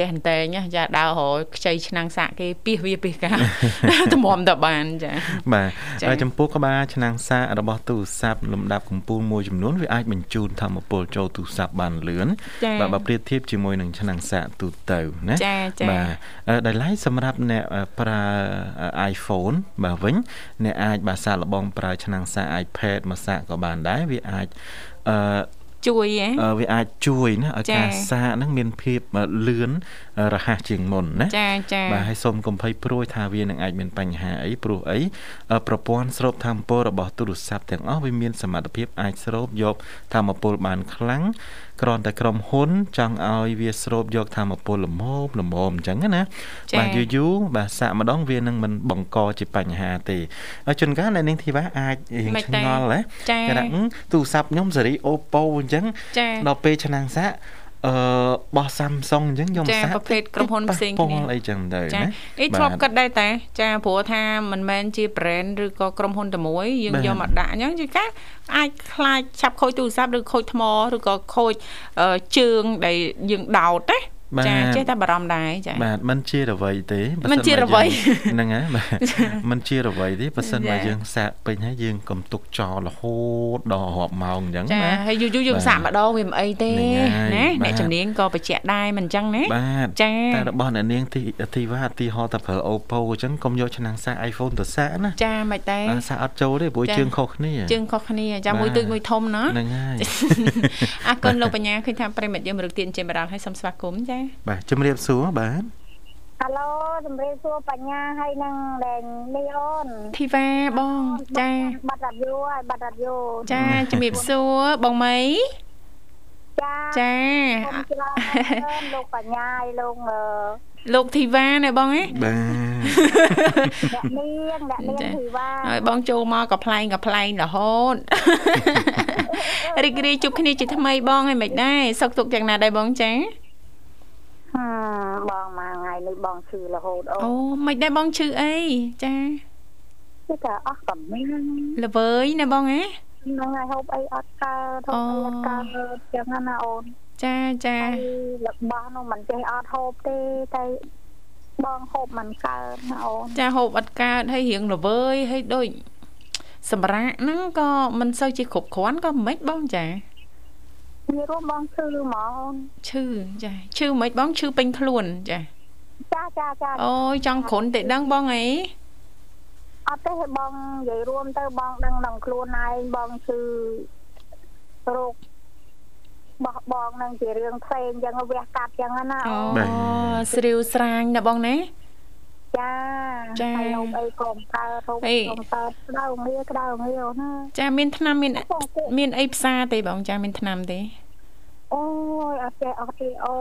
ទតែតែញចាដើររយខ្ចីឆ្នាំងសាក់គេពីវាពីកាតម្រាំតបានចាបាទហើយចំពោះក្បាលឆ្នាំងសាករបស់ទូរស័ព្ទលំដាប់កម្ពស់មួយចំនួនវាអាចបញ្ជូនធម្មពលចូលទូរស័ព្ទបានលឿនបាទបើប្រៀបធៀបជាមួយនឹងឆ្នាំងសាកទូទៅណាចាចាបាទដែលឡៃសម្រាប់អ្នកប្រើ iPhone បាទវិញអ្នកអាចបាទសាកល្បងប្រើឆ្នាំងសាក iPad មកសាកក៏បានដែរវាអាច អឺជួយវាអាចជួយណាឲ្យការសាកហ្នឹងមានភាពលឿនរហ័សជាងមុនណាចាចាបាទហើយសូមកុំភ័យព្រួយថាវានឹងអាចមានបញ្ហាអីព្រោះអីប្រព័ន្ធស្រូបធម្មពលរបស់ទូរស័ព្ទទាំងអស់វាមានសមត្ថភាពអាចស្រូបយកធម្មពលបានខ្លាំងគ្រាន់តែក្រុមហ៊ុន ចង់ឲ្យវាស្រូបយកធម្មពលល្មមល្មមអញ្ចឹងណាបាទយូរយូរបាទសាក់ម្ដងវានឹងមិនបង្កជាបញ្ហាទេហើយជួនកាលអ្នកនាងធីវ៉ាអាចរៀងឆ្ងល់ហ៎គេថាទូរស័ព្ទខ្ញុំសេរី Oppo អញ្ចឹងដល់ពេលឆ្នាំងសាក់ អឺបោះ Samsung អញ្ចឹងខ្ញុំសាកប្រភេទក្រុមហ៊ុនផ្សេងគ្នាអីចឹងទៅណានេះធ្លាប់គិតដែរតាចាព្រោះថាមិនមែនជា brand ឬក៏ក្រុមហ៊ុនតែមួយយើងយកមកដាក់អញ្ចឹងជាការអាចខ្លាចឆាប់ខូចទូរស័ព្ទឬខូចថ្មឬក៏ខូចជើងដែលយើងដោតណា ចាចេះតែបារម្ភដែរចាបាទมันជារវៃទេมันជារវៃហ្នឹងហើយបាទมันជារវៃទេបើសិនបើយើងសាកពេញហើយយើងកុំទុកចោលរហូតដល់រាប់ម៉ោងអញ្ចឹងណាហើយយូរយូរយើងសាកម្ដងវាមិនអីទេណាអ្នកជំនាញក៏បញ្ជាក់ដែរមិនអញ្ចឹងណាបាទចាតែរបស់អ្នកនាងទីទីវ៉ាទីហោតែប្រើ Oppo អញ្ចឹងកុំយកឆ្នាំងសាក iPhone ទៅសាកណាចាមិនតែសាកអត់ចូលទេព្រោះជើងខុសគ្នាជើងខុសគ្នាចាមួយទូចមួយធំណាហ្នឹងហើយអរគុណលោកបញ្ញាឃើញថាប្រិមិត្តយើងមរឹកទៀនជាបារម្ភឲ្យសូមស្វាគមន៍ចា បាទជំរាបសួរបាទហៅឡូជំរាបសួរបញ្ញាហើយនឹងដែងនេះអូនធីវ៉ាបងចាបាត់រ៉ាឌីយ៉ូហើយបាត់រ៉ាឌីយ៉ូចាជំរាបសួរបងមីចាចាលោកបញ្ញាហើយលោកលោកធីវ៉ាណែបងហ៎បាទអ្នកនាងអ្នកនាងធីវ៉ាហើយបងចូលមកក៏ផ្លែងក៏ផ្លែងរហូតរីករាយជួបគ្នាជាថ្មីបងហើយមិនដែរសុខទុក្ខយ៉ាងណាដែរបងចា បងមួយថ្ងៃនេះបងឈឺរហូតអូអូមិនដែរបងឈឺអីចាគឺថាអស់កម្លាំងល្វើយណាបងហ៎ហ្នឹងហើយហូបអីអត់កើតហូបអីអត់កើតចឹងណាអូនចាចារបស់នោះមិនចេះអត់ហូបទេតែបងហូបមិនកើតណាអូនចាហូបអត់កើតហើយរៀងល្វើយហើយដូចសម្រាកហ្នឹងក៏មិនសូវជាគ្រប់គ្រាន់ក៏មិនបងចា វារួមបងឈឺហ្មងឈឺចាឈឺមិនបងឈឺពេញខ្លួនចាចាចាចាអូយចង់គ្រុនតែដឹងបងអីអត់ទេបងនិយាយរួមទៅបងដឹងដល់ខ្លួនឯងបងឈឺរោគបោះបងនឹងជារឿងផ្សេងចឹងវះកាត់ចឹងណាអូស្រាវស្រាញណាបងណា ចាចាហើយអីកុំកើតហូបកុំកើតក្តៅងៀក្តៅងៀណាចាមានថ្នាំមានមានអីផ្សារទេបងចាមានថ្នាំទេអូយអត់ទេអត់ទេអូ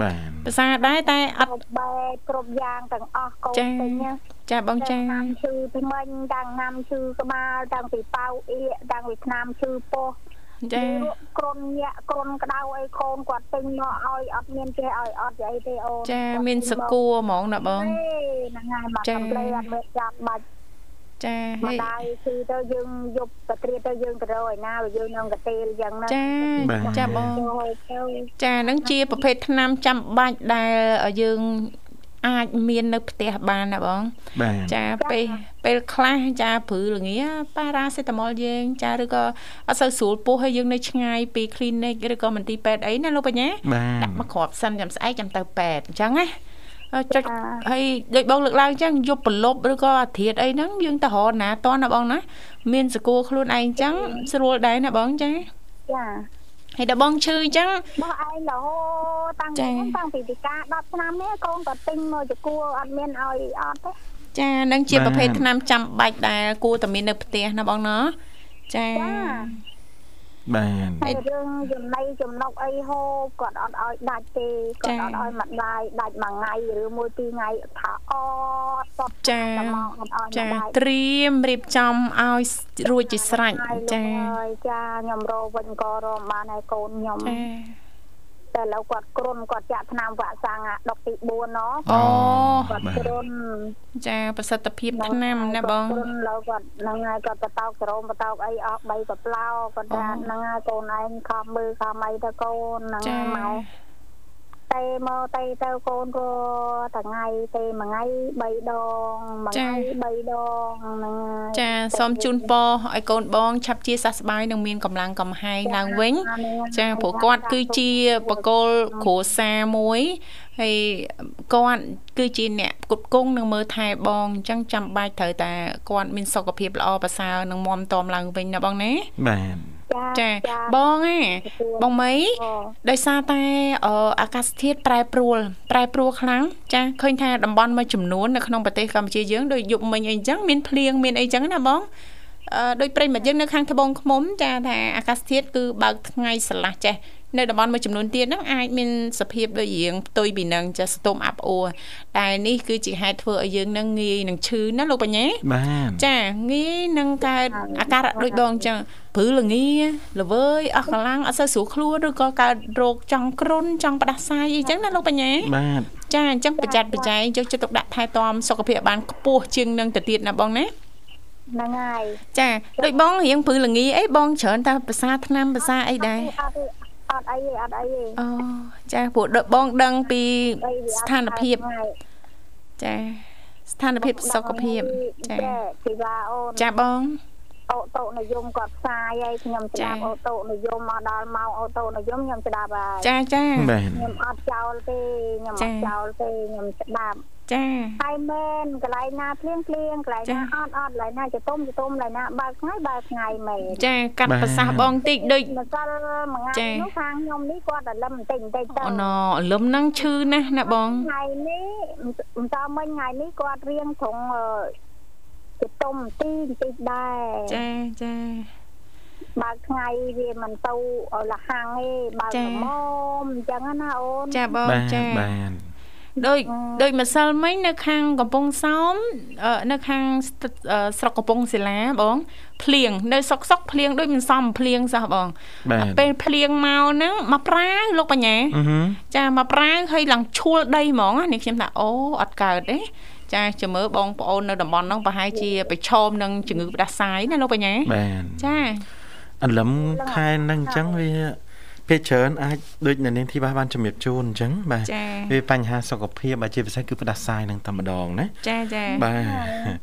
បាទផ្សារដែរតែអត់បែបគ្រប់យ៉ាងទាំងអស់កូនពេញណាចាបងចាឈឺពីមិញតាំងណាំឈឺក្បាលតាំងពីប៉ៅអៀកតាំងពីឆ្នាំឈឺពោះ ចាក្រុនញាក់ក្រុនក្តៅអីកូនគាត់ទិញមកឲ្យអត់មានចេះឲ្យអត់អីទេអូនចាមានសគួរហ្មងណាបងហ្នឹងហើយមកកំ pl អត់មានចាប់បាច់ចាម្ដាយគឺទៅយើងយប់ប្រត្រៀតទៅយើងទៅរកឯណាយើងនឹងកទេលយ៉ាងណាចាចាបងចានឹងជាប្រភេទថ្នាំចាំបាច់ដែលយើង អាចមាននៅផ្ទះបានណាបងចាពេលពេលខ្លះចាព្រឺល្ងាប៉ារ៉ាសេតាមុលយើង ចាឬក៏អត់សូវស្រួលពោះហើយយើងនៅឆ្ងាយពី clinic ឬក៏មន្ទីរពេទ្យអីណាលោកបញ្ញាដាក់មកគ្រាប់សិនចាំស្អែកចាំទៅពេទ្យអញ្ចឹងណាចុចហើយដូចបងលើកឡើងអញ្ចឹងយប់ប្រលប់ឬក៏អាធិធអីហ្នឹងយើងទៅរកណាតណាបងណា មានសកួរខ្លួនឯងអញ្ចឹងស្រួលដែរណាបងចាចា ហើយដល់បងឈឺអញ្ចឹងបងឯងរហូតតាំងពីតាំងពីពិការ10ឆ្នាំនេះកូនក៏ទិញមកចកួរអត់មានឲ្យអត់ទេចានឹងជាប្រភេទថ្នាំចាំបាច់ដែលគួរតែមាននៅផ្ទះណាបងណាចា បានហើយរឿងចំណៃចំណុកអីហូបគាត់អត់ឲ្យដាច់ទេគាត់អត់ឲ្យម្ដាយដាច់មួយថ្ងៃឬមួយពីរថ្ងៃថាអត់សតចាចាត្រៀមរៀបចំឲ្យរួចជាស្រេចចាចាខ្ញុំរកវិញក៏រកបានហើយកូនខ្ញុំចា តែឥឡូវគាត់គ្រុនគាត់ចាក់ថ្នាំវាក់សាំងអាដុកទី4ណអូគាត់គ្រុនចាប្រសិទ្ធភាពថ្នាំណាបងគ្រុនឥឡូវគាត់ហ្នឹងហើយគាត់បតោកសរោមបតោកអីអស់3កប្លោគាត់ថាហ្នឹងហើយកូនឯងខំមើលខំអីទៅកូនហ្នឹងម៉ែ ទៅមកទៅទៅកូនក៏ថ្ងៃទេមួយថ្ងៃ3ដងមួយថ្ងៃ3ដងហ្នឹងចាសូមជូនពរឲ្យកូនបងឆាប់ជាសះស្បើយនិងមានកម្លាំងកំហែងឡើងវិញ ចាព្រោះគាត់គឺជាបកគលគ្រួសារមួយហើយគាត់គឺជាអ្នកគុតគង់នឹងមើលថែបងអញ្ចឹងចាំបាច់ត្រូវតែគាត់មានសុខភាពល្អប្រសើរនិងមាំទាំឡើងវិញណាបងណាបាទ ចាបងហ៎បងមីដោយសារតែអាកាសធាតុប្រែប្រួល ប្រែប្រួលខ្លាំងចាឃើញថាតំបន់មួយចំនួននៅក្នុងប្រទេសកម្ពុជាយើងដូចយប់មិញអីចឹងមានភ្លៀងមានអីចឹងណាបងអឺដោយប្រិមិត្តយើងនៅខាងត្បូងឃ្មុំចាថាអាកាសធាតុគឺបើកថ្ងៃស្រឡះចេះ នៅតំបន់មួយចំនួនទៀតហ្នឹងអាចមានសភាពដូចរៀងផ្ទុយពីនឹងចាស្ទុំអាប់អួរតែនេះគឺជាហេតុធ្វើឲ្យយើងនឹងងាយនឹងឈឺណាលោកបញ្ញាបាទចាងាយនឹងកើតអាការៈដូចបងអញ្ចឹងព្រឺល្ងាល្វើយអស់កម្លាំងអត់សូវស្រួលខ្លួនឬក៏កើតរោគចង់គ្រុនចង់ផ្ដាសាយអីចឹងណាលោកបញ្ញាបាទចាអញ្ចឹងប្រចាំប្រចែងយកចិត្តទុកដាក់ថែទាំសុខភាពបានខ្ពស់ជាងនឹងទៅទៀតណាបងណាហ្នឹងហើយចាដូចបងរៀងព្រឺល្ងាអីបងច្រើនតែភាសាថ្នាំភាសាអីដែរ អត់អីទេអត់អីទេអូចាព្រោះបងដឹងពីស្ថានភាពចាស្ថានភាពសុខភាពចាពីវ៉ាអូនចាបងអូតូនិយមគាត់ផ្សាយហើយខ្ញុំស្ដាប់អូតូនិយមមកដល់ម៉ោងអូតូនិយមខ្ញុំស្ដាប់ហើយចាចាខ្ញុំអត់ចោលទេខ្ញុំអត់ចោលទេខ្ញុំស្ដាប់ ចាហើយមែនកន្លែងណាភ្លៀងភ្លៀងកន្លែងណាអត់អត់កន្លែងណាចតុំចតុំកន្លែងណាបើកថ្ងៃបើកថ្ងៃមែនចាកាត់ប្រសាសន៍បងតិចដូចម្សិលមួយថ្ងៃនោះខាងខ្ញុំនេះគាត់តែលឹមបន្តិចបន្តិចទៅអូណលឹមហ្នឹងឈឺណាស់ណាបងថ្ងៃនេះមិនតមិញថ្ងៃនេះគាត់រៀងត្រង់ចតុំទីបន្តិចដែរចាចាបើកថ្ងៃវាមិនទៅលហាំងទេបើកមុំអញ្ចឹងណាអូនចាបងចាបាន ដោយដោយម្សិលមិញនៅខាងកំពង់សោមនៅខាងស្រុកកំពង់សិលាបងភ្លៀងនៅសុកសុកភ្លៀងដូចមិនសមភ្លៀងសោះបងពេលភ្លៀងមកហ្នឹងមកប្រាវលោកបញ្ញាចាមកប្រាវហើយឡើងឈួលដីហ្មងនេះខ្ញុំថាអូអត់កើតទេចាចាំមើលបងប្អូននៅតំបន់ហ្នឹងប្រហែលជាប្រឈមនឹងជំងឺផ្ដាសាយណាលោកបញ្ញាបាទចាអន្លឹមខែហ្នឹងអញ្ចឹងវា ភាគច្រើនអាចដូចនៅនាងធីបាបានជំរាបជូនអញ្ចឹងបាទវាបញ្ហាសុខភាពអាជាពិសេសគឺផ្ដាសាយនឹងតែម្ដងណាចាចាបាទ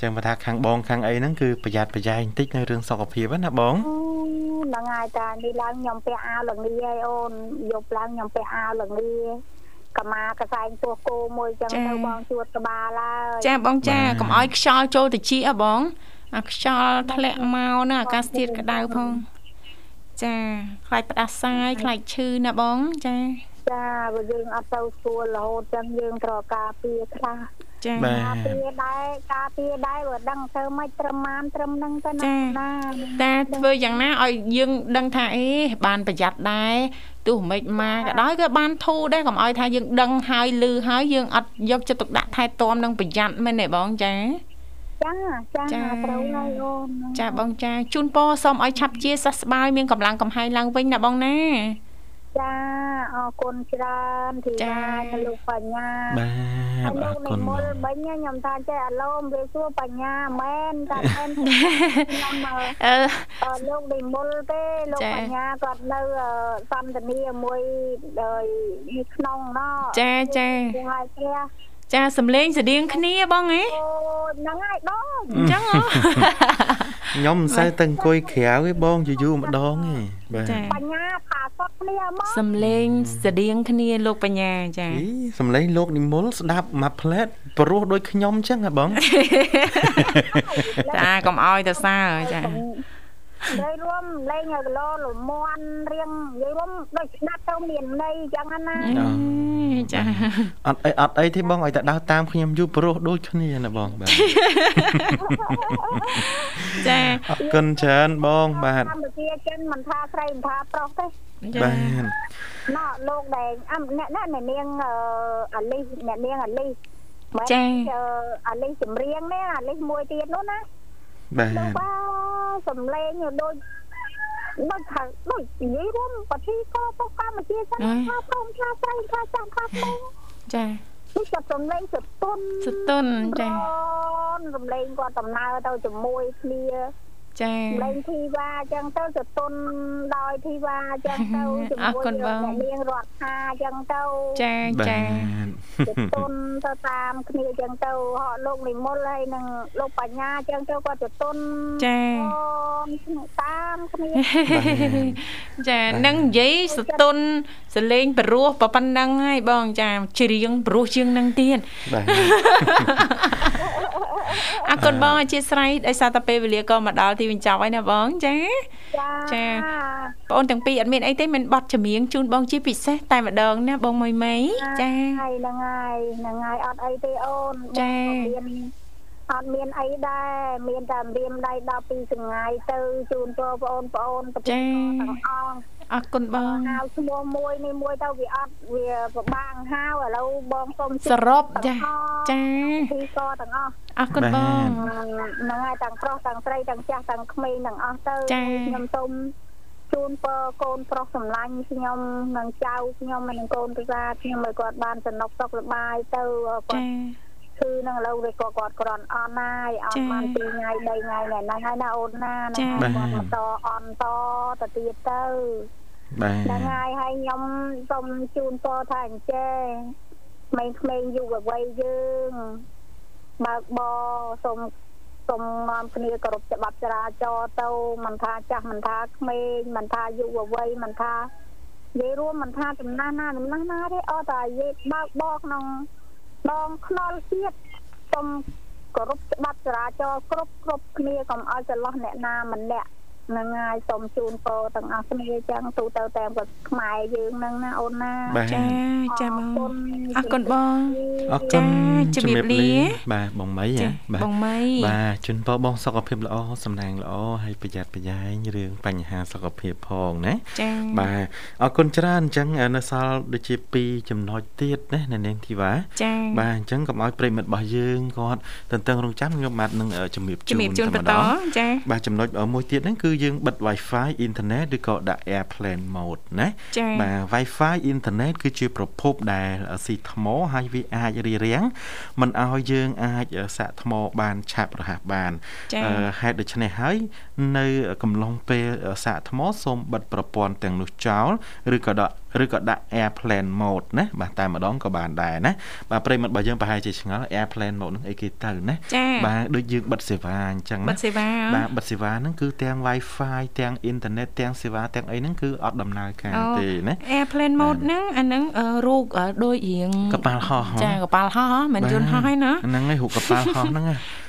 ចឹងបើថាខាងបងខាងអីហ្នឹងគឺប្រយ័ត្នប្រយែងតិចនៅរឿងសុខភាពណាបងហ្នឹងហើយតានេះឡើងខ្ញុំពាក់អាវលងីហើយអូនយប់ឡើងខ្ញុំពាក់អាវលងីកម៉ាកសែងពោះគោមួយចឹងទៅបងជួតក្បាលហើយចាបងចាកុំឲ្យខ្យល់ចូលទៅជីអបងអាខ្យល់ធ្លាក់មកណាអាកាសធាតុក្តៅផង ចាខ្លាចផ្ដាសាយខ្លាចឈឺណាបងចាចាបើយើងអត់ទៅស្គាល់រហូតចឹងយើងត្រូវការពារខ្លះចាការពារដែរការពារដែរបើដឹងទៅមិនត្រឹមបានត្រឹមហ្នឹងទៅណាតាធ្វើយ៉ាងណាឲ្យយើងដឹងថាអេបានប្រយ័ត្នដែរទោះមិនមកក៏ដោយក៏បានធូរដែរកុំឲ្យថាយើងដឹងហើយលឺហើយយើងអត់យកចិត្តទុកដាក់ថែទាំនិងប្រយ័ត្នមែនទេបងចា ចាចាត្រូវហើយអូនចាបងចាជូនពរសូមឲ្យឆាប់ជាសះស្បើយមានកម្លាំងកំហែងឡើងវិញណាបងណាចាអរគុណច្រើនធីតាលោកបញ្ញាបាទអរគុណមុលមិញខ្ញុំថាចេះអាឡូមវាសួរបញ្ញាមែនតែមែនខ្ញុំអឺលោកនិមលទេលោកបញ្ញាគាត់នៅសន្តានាមួយក្នុងណោចាចាហើយព្រះ ចាសំលេងស្តៀងគ្នាបងហ៎អូហ្នឹងហើយបងអញ្ចឹងខ្ញុំមិនសូវទៅអង្គុយក្រៅទេបងយូរយូរម្ដងទេបាទបញ្ញាផាសុតគ្នាមកសំលេងស្តៀងគ្នាលោកបញ្ញាចាអីសំលេងលោកនិមលស្ដាប់មួយផ្លែតព្រោះដូចខ្ញុំអញ្ចឹងហ៎បងតាកុំអោយទៅសើចា និយាយរួមលេងឲ្យគីឡូលមន់រៀងនិយាយរួមដូចស្ដាប់ទៅមានន័យចឹងណាចាអត់អីអត់អីទេបងឲ្យតែដើរតាមខ្ញុំយូរប្រុសដូចគ្នាណាបងបាទចាអរគុណច្រើនបងបាទកម្ពុជាចិនមិនថាស្រីមិនថាប្រុសទេបាទណ៎លោកដែលអ្នកអ្នកនាងអាលីសអ្នកនាងអាលីសចាអាលីសចម្រៀងនេះអាលីសមួយទៀតនោះណា បាទសំឡេងដូចដូចថាដូចនិយាយរួមប្រតិក៏ទៅកម្ពុជាសិនថាព្រមថាស្រីថាចាំថាព្រមចានេះគាត់សំឡេងសតុនសតុនចាសំឡេងគាត់ដំណើរទៅជាមួយគ្នា ចាលេងធីវ៉ាអញ្ចឹងទៅសតុនដោយធីវ៉ាអញ្ចឹងទៅជាមួយអ្នកនាងរដ្ឋាអញ្ចឹងទៅចាចាសតុនទៅតាមគ្នាអញ្ចឹងទៅហកលោកនិមលហើយនឹងលោកបញ្ញាអញ្ចឹងទៅគាត់សតុនចាតាមគ្នាចានឹងនិយាយសតុនសលេងបរោះប៉ុណ្ណឹងហើយបងចាច្រៀងបរោះជាងនឹងទៀតបាទអរគុណបងអធិស្ឋានដោយសារតែពេលវេលាក៏មកដល់ទីបញ្ចប់ហើយណាបងចាចាបងអូនទាំងពីរអត់មានអីទេមានបတ်ចម្រៀងជូនបងជាពិសេសតែម្ដងណាបងមួយមីចាហើយហ្នឹងហើយហ្នឹងហើយអត់អីទេអូនចាមានអត់មានអីដែរមានតែរៀមដៃដល់ពីសងាយទៅជូនពរបងអូនបងអូនចាទាំងអស់ អរគុណបងហៅឈ្មោះមួយនេះមួយទៅវាអត់វាពិបាកហៅឥឡូវបងសុំសរុបចាចាពីកទាំងអស់អរគុណបងហ្នឹងហើយទាំងប្រុសទាំងស្រីទាំងចាស់ទាំងក្មេងទាំងអស់ទៅខ្ញុំសូមជូនពរកូនប្រុសសម្លាញ់ខ្ញុំនិងចៅខ្ញុំនិងកូនប្រសាខ្ញុំឲ្យគាត់បានសំណុកសុខសប្បាយទៅគាត់គឺនឹងឥឡូវវាក៏គាត់ក្រន់អន់ហើយអត់បាន2ថ្ងៃ3ថ្ងៃហ្នឹងហើយណាអូនណាគាត់បន្តអន់តទៅទៀតទៅ បាទហ្នឹងហើយហើយខ្ញុំសូមជូនពរថាអញ្ចេះក្មេងៗយុវវ័យយើងបើកបសូមសូមនាំគ្នាគោរពច្បាប់ចរាចរណ៍ទៅមិនថាចាស់មិនថាក្មេងមិនថាយុវវ័យមិនថានិយាយរួមមិនថាចំណាស់ណាចំណាស់ណាទេអត់តែនិយាយបើកបក្នុងដងខ្នល់ជាតិសូមគោរពច្បាប់ចរាចរណ៍គ្រប់គ្រប់គ្នាកុំឲ្យចន្លោះអ្នកណាម្នាក់ ហ្នឹងហើយសូមជូនពរទាំងអស់គ្នាចឹងទូទៅតាមគាត់ខ្មែរយើងហ្នឹងណាអូនណាចាចាបងអរគុណបងអរគុណជំរាបលាបាទបងមីបាទបងមីបាទជូនពរបងសុខភាពល្អសំណាងល្អហើយប្រយ័ត្នប្រយែងរឿងបញ្ហាសុខភាពផងណាចាបាទអរគុណច្រើនអញ្ចឹងនៅសល់ដូចជា2ចំណុចទៀតណានៅនាងធីវ៉ាចាបាទអញ្ចឹងកុំឲ្យប្រិមិត្តរបស់យើងគាត់តន្ទឹងរង់ចាំខ្ញុំបាទនឹងជំរាបជូនជំរាបជូនបន្តចាបាទចំណុចមួយទៀតហ្នឹងគឺយើងបិទ Wi-Fi អ៊ីនធឺណិតឬក៏ដាក់ Airplane Mode ណាបាទ Wi-Fi អ៊ីនធឺណិតគឺជាប្រភពដែលស៊ីថ្មហើយវាអាចរារាំងមិនឲ្យយើងអាចសាកថ្មបានឆាប់រហ័សបានហេតុដូច្នេះហើយនៅកំឡុងពេលសាកថ្មសូមបិទប្រព័ន្ធទាំងនោះចោលឬក៏ដាក់ ឬក៏ដាក់ airplane mode ណាបាទតែម្ដងក៏បានដែរណាបាទប្រិមត្តរបស់យើងប្រហែលជាឆ្ងល់ airplane mode ហ្នឹងអីគេទៅណាបាទដូចយើងបិទសេវាអញ្ចឹងណាបិទសេវាបាទបិទសេវាហ្នឹងគឺទាំង wifi ទាំងអ៊ីនធឺណិតទាំងសេវាទាំងអីហ្នឹងគឺអត់ដំណើរការទេណា airplane mode ហ្នឹងអាហ្នឹងរូបដូចរៀងកប៉ាល់ហោះចាកប៉ាល់ហោះមិនយន្តហោះឯណាហ្នឹងហើយរូបកប៉ាល់ហោះហ្នឹង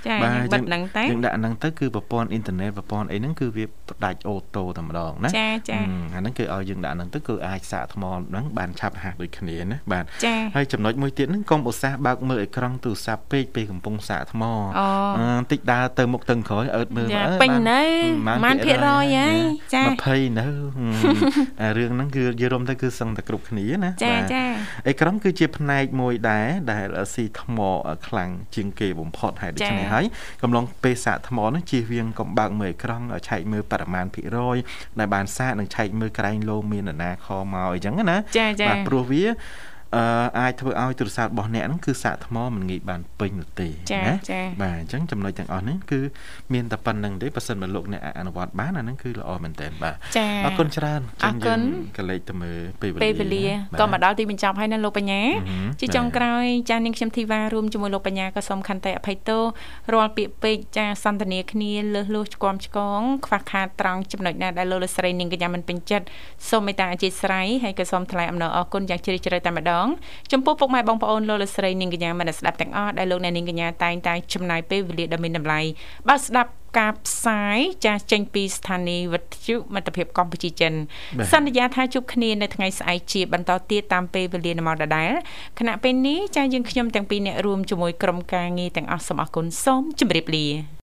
ចាយើងបិទហ្នឹងតែយើងដាក់ហ្នឹងទៅគឺប្រព័ន្ធអ៊ីនធឺណិតប្រព័ន្ធអីហ្នឹងគឺវាផ្ដាច់អូតូតែម្ដងណាចាចាអាហ្នឹងគឺឲ្យយើងដាក់ហ្នឹងទៅគឺអាចសាកថ្មហ្នឹងបានឆាប់រហ័សដូចគ្នាណាបាទចា៎ហើយចំណុចមួយទៀតហ្នឹងកុំឧស្សាហ៍បើកមើលអេក្រង់ទូរស័ព្ទពេកពេលកំពុងសាកថ្មអូតិចដើរទៅមុខទៅក្រោយអើតមើលពេញនៅបានភាគរយហើយចា20នៅអារឿងហ្នឹងគឺយល់រំទៅគឺសឹងតែគ្រប់គ្នាណាចាចាអេក្រង់គឺជាផ្នែកមួយដែរដែលស៊ីថ្មខ្លាំងជាងគេបំផុតហើយដូច្នេះហើយកំឡុងពេលសាកថ្មហ្នឹងជៀសវាងកុំបើកមើលអេក្រង់ឆែកមើលបរិមាណភាគរយដែលបានសាកនឹងឆែកមើលក្រែងលោមាននរណាខមកអីចឹងណាបាទព្រោះវា អឺអាចធ្វើឲ្យទូរស័ព្ទរបស់អ្នកហ្នឹងគឺសាកថ្មមិនងាយបានពេញនោះទេណាបាទអញ្ចឹងចំណុចទាំងអស់នេះគឺមានតែប៉ុណ្្នឹងទេបើសិនបើលោកអ្នកអនុវត្តបានអាហ្នឹងគឺល្អមែនតើបាទអរគុណច្រើនអរគុណកលេចទៅមើលពេលវេលាពេលវេលាក៏មកដល់ទីបញ្ចប់ហើយណាលោកបញ្ញាជាចុងក្រោយចានាងខ្ញុំធីវ៉ារួមជាមួយលោកបញ្ញាក៏សូមខន្តីអភ័យទោសរាល់ពាក្យពេចន៍ចាសន្ទនាគ្នាលើសលួសឆ្គំឆ្គងខ្វះខាតត្រង់ចំណុចណាដែលលោកលស្រីនាងកញ្ញាមិនពេញចិត្តសូមមេត្តាអធិស្ឋានហើយក៏សូមថ្លែងអំណរអគុណយ៉ាងជ្រាលជ្រៅតែម្ដងចំពោះពុកម៉ែបងប្អូនលោកលោកស្រីនាងកញ្ញាមនស្ដាប់ទាំងអស់ដែលលោកអ្នកនាងកញ្ញាតែងតែចំណាយពេលវេលាដ៏មានតម្លៃបើស្ដាប់ការផ្សាយចាស់ចេញពីស្ថានីយ៍វិទ្យុមិត្តភាពកម្ពុជាចិនសន្យាថាជួបគ្នានៅថ្ងៃស្អែកជាបន្តទៀតតាមពេលវេលាម៉ោងដដែលខណៈពេលនេះចាស់យើងខ្ញុំទាំងពីរអ្នករួមជាមួយក្រុមការងារទាំងអស់សូមអរគុណសូមជម្រាបលា